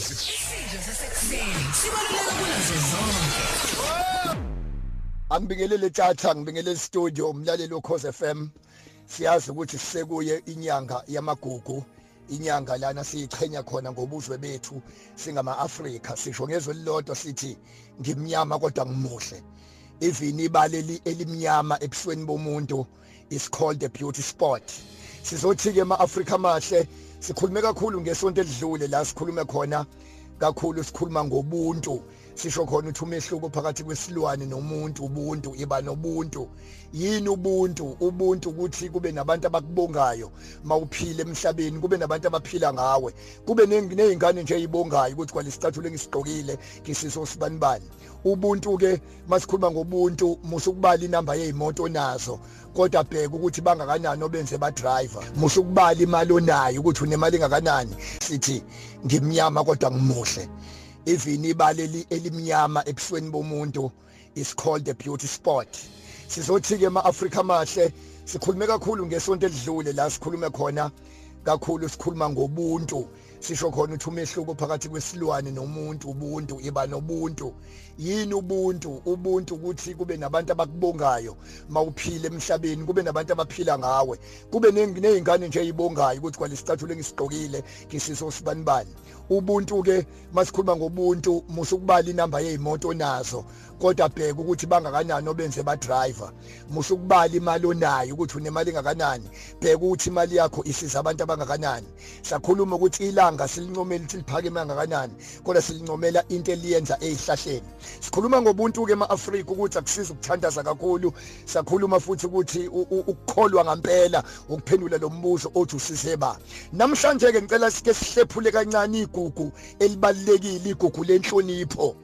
isidlo sasekuseni sibaluleke kunazo zonke angibingelele tjatha ngibingelele studio umlaleli wokhoze FM siyazi ukuthi sisekuye inyanga yamagugu inyanga lana siyichenya khona ngobuzwe bethu singama Africa sisho ngezwe lilodwa sithi ngimnyama kodwa ngimuhle. Even ibale elimnyama ebusweni bomuntu is called a beauty spot. Sizothi ke ama Africa mahle sikhulume kakhulu ngesonto elidlule la sikhulume khona kakhulu sikhuluma ngobuntu. Sisho khona ukuthi umehluko phakathi kwesilwane nomuntu ubuntu iba nobuntu. Yini ubuntu? Ubuntu ukuthi kube nabantu abakubongayo mawuphile emhlabeni kube nabantu abaphila ngawe. Kube nezingane nje ezibongayo ukuthi kwalesicathulo engisigqokile ngisiso sibanibani. Ubuntu ke masikhuluma ngobuntu musukubala inamba yezimoto nazo kodwa bheka ukuthi bangakanani obenze ba driver musukubala imali onayo ukuthi unemali engakanani. Sithi ngimnyama kodwa ngimuhle. Even ibale elimnyama ebusweni bomuntu is called a beauty spot. Sizothi ke ama Africa mahle sikhulume kakhulu ngesonto elidlule la sikhulume khona. Kakhulu sikhuluma ngobuntu. Sisho khona ukuthi umehluko phakathi kwesilwane nomuntu ubuntu iba nobuntu. Yini ubuntu? Ubuntu ukuthi kube nabantu abakubongayo mawuphile emhlabeni kube nabantu abaphila ngawe. Kube nezingane nje ezibongayo ukuthi kwalesicathulo engisigqokile ngisiso sibanibani ubuntu ke masikhuluma ngobuntu musukubala inamba yezimoto nazo kodwa bheka ukuthi bangakanani obenze ba driver musukubala imali onayo ukuthi unemali engakanani. Bheka ukuthi imali yakho isiza abantu abangakanani. Sakhuluma ukuthi ilanga silincomela ukuthi liphakeme kangakanani kodwa silincomela into eliyenza ezihlahleni sikhuluma ngobuntu ke ema-Afrika ukuthi akusiza ukuthandaza kakhulu sakhuluma futhi ukuthi ukukholwa ngempela ukuphendula lo mbuzo othi usize ba. Namhlanje ke ngicela sike sihlephule kancane igugu elibalekile igugu lenhlonipho.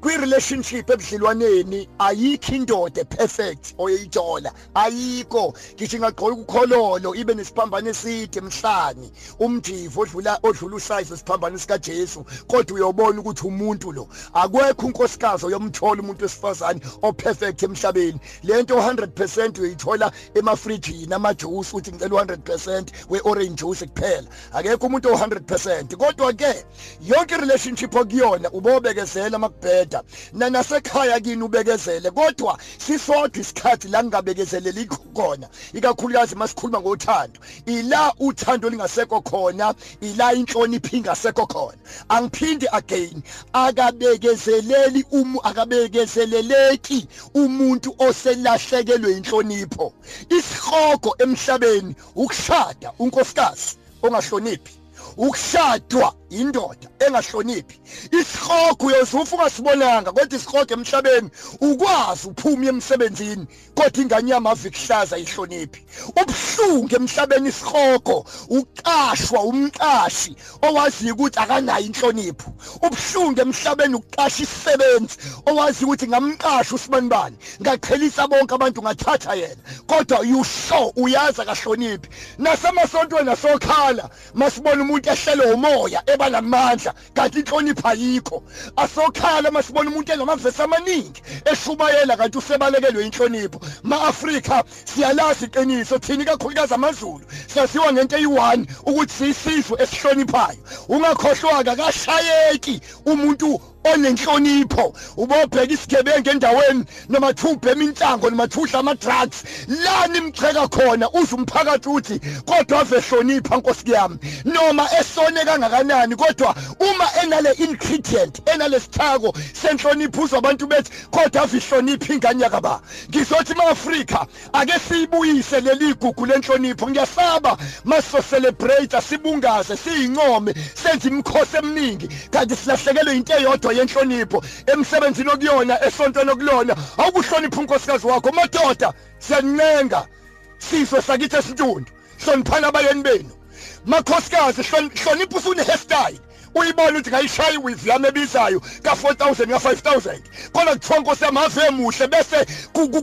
Kwi-relationship ebudlelwaneni ayikho indoda perfect oyithola ayikho. Ngisho ingagqoka ukukhololo ibe nesiphambano eside emhlani umjivo odlula odlula usize siphambano sika Jesu kodwa uyobona ukuthi umuntu lo akwekho unkosikazi oyomthola umuntu wesifazane operfect emhlabeni. Lento 100% uyithola emafrijini amajuice uthi ngicela 100% we-orange juice kuphela. Akekho umuntu o100% kodwa ke yonke relationship okuyona ubobekezela makubheda na nasekhaya kini ubekezele kodwa sisodwa isikhathi la ngingabekezeleli khona. Ikakhulukazi masikhuluma ngothando ila uthando lingasekho khona ila inhlonipho ingasekho khona. Angiphindi again akabekezeleli umu akabekezeleleki umuntu oselahlekelwe inhlonipho. Isihogo emhlabeni ukushada unkosikazi ongahloniphi. Ukushadwa indoda engahloniphi. Isihogo uyozufa ungasibonanga kodwa isihogo emhlabeni ukwazi uphuma emsebenzini kodwa ingane yamavi kuhlaza ihloniphi. Ubuhlungu emhlabeni isihogo uqashwa umqashi owazi ukuthi akanayo inhlonipho. Ubuhlungu emhlabeni uqasha isisebenzi owazi ukuthi ngamqasha usibanibani ngaqhelisa bonke abantu ngathatha yena. Kodwa you sure uyazi akahloniphi. Nasemasontweni asokhala masibona umuntu ehlelwe umoya eba namandla kanti inhlonipho ayikho asokhala masibona umuntu enamavesi amaningi eshubayela kanti usebalekelwe inhlonipho. Ma-afrika siyalazi iqiniso thini kakhulukazi amazulu saziwa ngento eyi-one ukuthi siyisizwe esihloniphayo. Ungakhohlwaka kashayeki umuntu onenhlonipho ubobheka isigebengu endaweni noma thubhema inhlango noma thudla ama-drugs. Lani imcheka khona uze umphakathi uthi kodwa ave hlonipha nkosi yami. Noma esone kangakanani kodwa uma enale ingredient enale sithako senhlonipho uzwa abantu bethi kodwa ave ihlonipha ingane yakaba? Ngizothi ma-afrika ake siyibuyise leli gugu lenhlonipho. Ngiyasaba masiso celebrate sibungaze siyincome senze imikhosi eminingi. Kanti silahlekelwe into eyodwa yenhlonipho. Emsebenzini okuyona esontweni okulona awukuhlonipha unkosikazi wakho. Madoda siyanincenga sizwe sakithi esintundu. Hloniphana abayeni benu. Makhosikazi hlonipha usune hairstyle. Uyibona ukuthi ngayishaya iwivi yami ebizayo ka-4000 ka-5000 khona kuthiwa nkosi yami ave muhle bese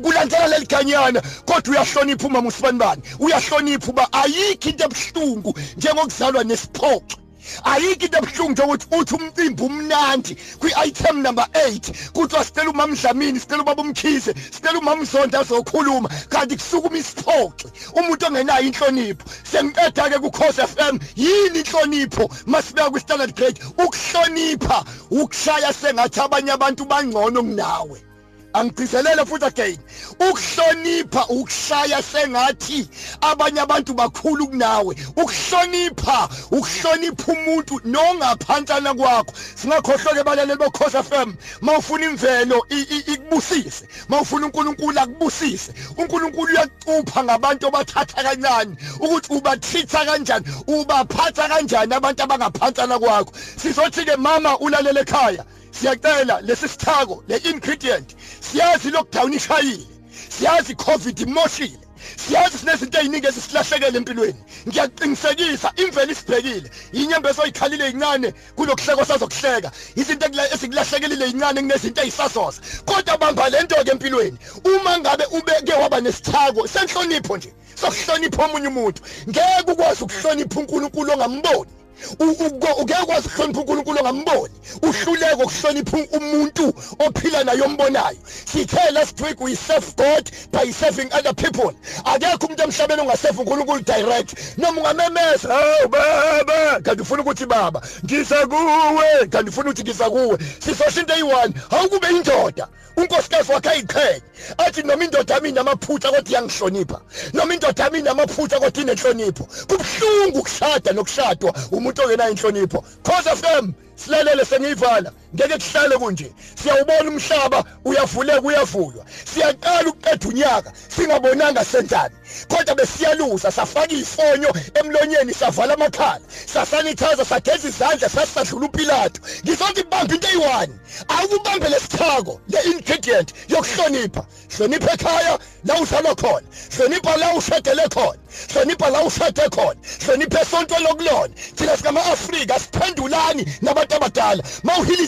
kulandela leli ganyana kodwa uyahlonipha uma musibanibani uyahlonipha uba ayikho into ebuhlungu njengokuzalwa nesiphoxo ayikho into ebuhlungu nje ukuthi uthi umcimbi umnandi kwi-item number 8 kuthiwa sicela umama Dlamini sicela ubaba umkhize sicela umama Mzonda azokhuluma. Kanti kusukuma isiphoxi umuntu ongenayo inhlonipho sengiqeda ke ku Khosi FM yini inhlonipho? Masibeka ku standard grade ukuhlonipha ukushaya sengathi abanye abantu bangcono kunawe. Angigcizelele futhi again. Ukuhlonipha ukushaya sengathi abanye abantu bakhulu kunawe. Ukuhlonipha ukuhlonipha umuntu nongaphansana kwakho. Singakhohlwa ke balaleli bokhosa FM mawufuna imvelo ikubusise. Mawufuna uNkulunkulu akubusise. uNkulunkulu uyacupha ngabantu abathatha kancane ukuthi ubathitha kanjani ubaphatha kanjani abantu abangaphansana kwakho. Sizothi ke mama ulalele ekhaya. Siyacela lesi sithako le ingredient. Siyazi lockdown ishayile siyazi covid imoshile siyazi sinezinto eziningi ezisilahlekele empilweni. Ngiyaqinisekisa imvelo isibhekile inyembezo oyikhalile incane kulokuhleko sazokuhleka. Izinto esikulahlekile incane kunezinto ezisasosa kodwa bamba lento ke empilweni. Uma ngabe ubeke waba nesithako senhlonipho nje sokuhlonipha omunye umuntu. Ngeke ukwazi ukuhlonipha uNkulunkulu ongamboni ungeke kwazi ukuhlonipha uNkulunkulu ngamboni uhluleke ukuhlonipha umuntu ophila naye ombonayo. Sithe last week we serve God by serving other people. Akekho umuntu emhlabeni ongaserve uNkulunkulu direct. Noma ungamemeza hawu baba kanti ufuna ukuthi baba ngisa kuwe. Kanti ufuna ukuthi ngisa kuwe. Sisosho into eyi-one awukube indoda. Unkosikazi wakhe ayiqhenye athi noma indoda yami inamaphutha kodwa iyangihlonipha. Noma indoda yami inamaphutha kodwa inenhlonipho. Kubuhlungu ukushada nokushadwa umuntu ongenayo inhlonipho cause of them silalele sengiyivala. Ngeke kuhlale kunje. Siyawubona umhlaba uyavuleka uyavulwa siyaqala ukuqeda unyaka singabonanga senzani kodwa besiyaluza safaka ifonyo emlonyeni savala amakhala sasanitizer sageza izandla sasisadlula upilato ngizothi bamba into eyi-one. Akubambe lesithako le ingredient yokuhlonipha. Hlonipha ekhaya la uzalwa khona. Hlonipha la ushadele khona. Hlonipha la ushade khona. Hlonipha esonto lokulona. Thina singama-afrika siphendulani nabantu abadala.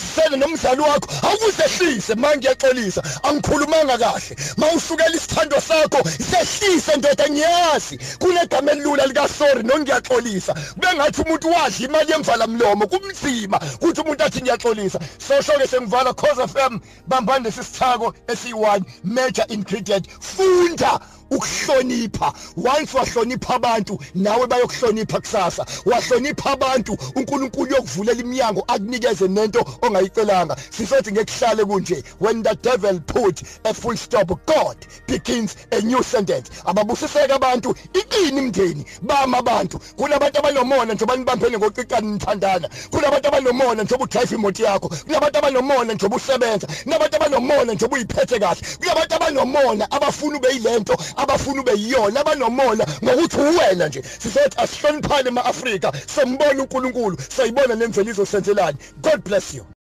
Mawuhilisisele nomzali wakho awukuzehlise ma ngiyaxolisa angikhulumanga kahle. Mawusukela isithando sakho sehlise ndoda ngiyazi. Kunegama elilula likasorry nongiyaxolisa kube ngathi umuntu wadla imali yemvala mlomo kumzima ukuthi umuntu athi ngiyaxolisa. Sosho-ke sengivala cause fm bambani lesi sithako esiyi-one major ingredient funda! Ukuhlonipha. Once wahlonipha abantu nawe bayokuhlonipha kusasa. Wahlonipha abantu uNkulunkulu yokuvulela iminyango akunikeze nento ongayicelanga. Sisothi ngekuhlale kunje. When the devil put a full stop god begins a new sentence. Ababusiseka abantu iqini imndeni bama abantu. Kunabantu abanomona njengoba nibambene ngoqiqani nithandana. Kunabantu abanomona njengoba udrive imoto yakho. Kunabantu abanomona njengoba usebenza kunabantu abanomona njengoba uyiphethe kahle. Kunabantu abanomona abafuna ube yilento. Abafuna ube yiyona abanomona ngokuthi uwena nje sizothi asihloniphane ema-afrika sembona unkulunkulu sayibona nemveliso senzelani god bless you.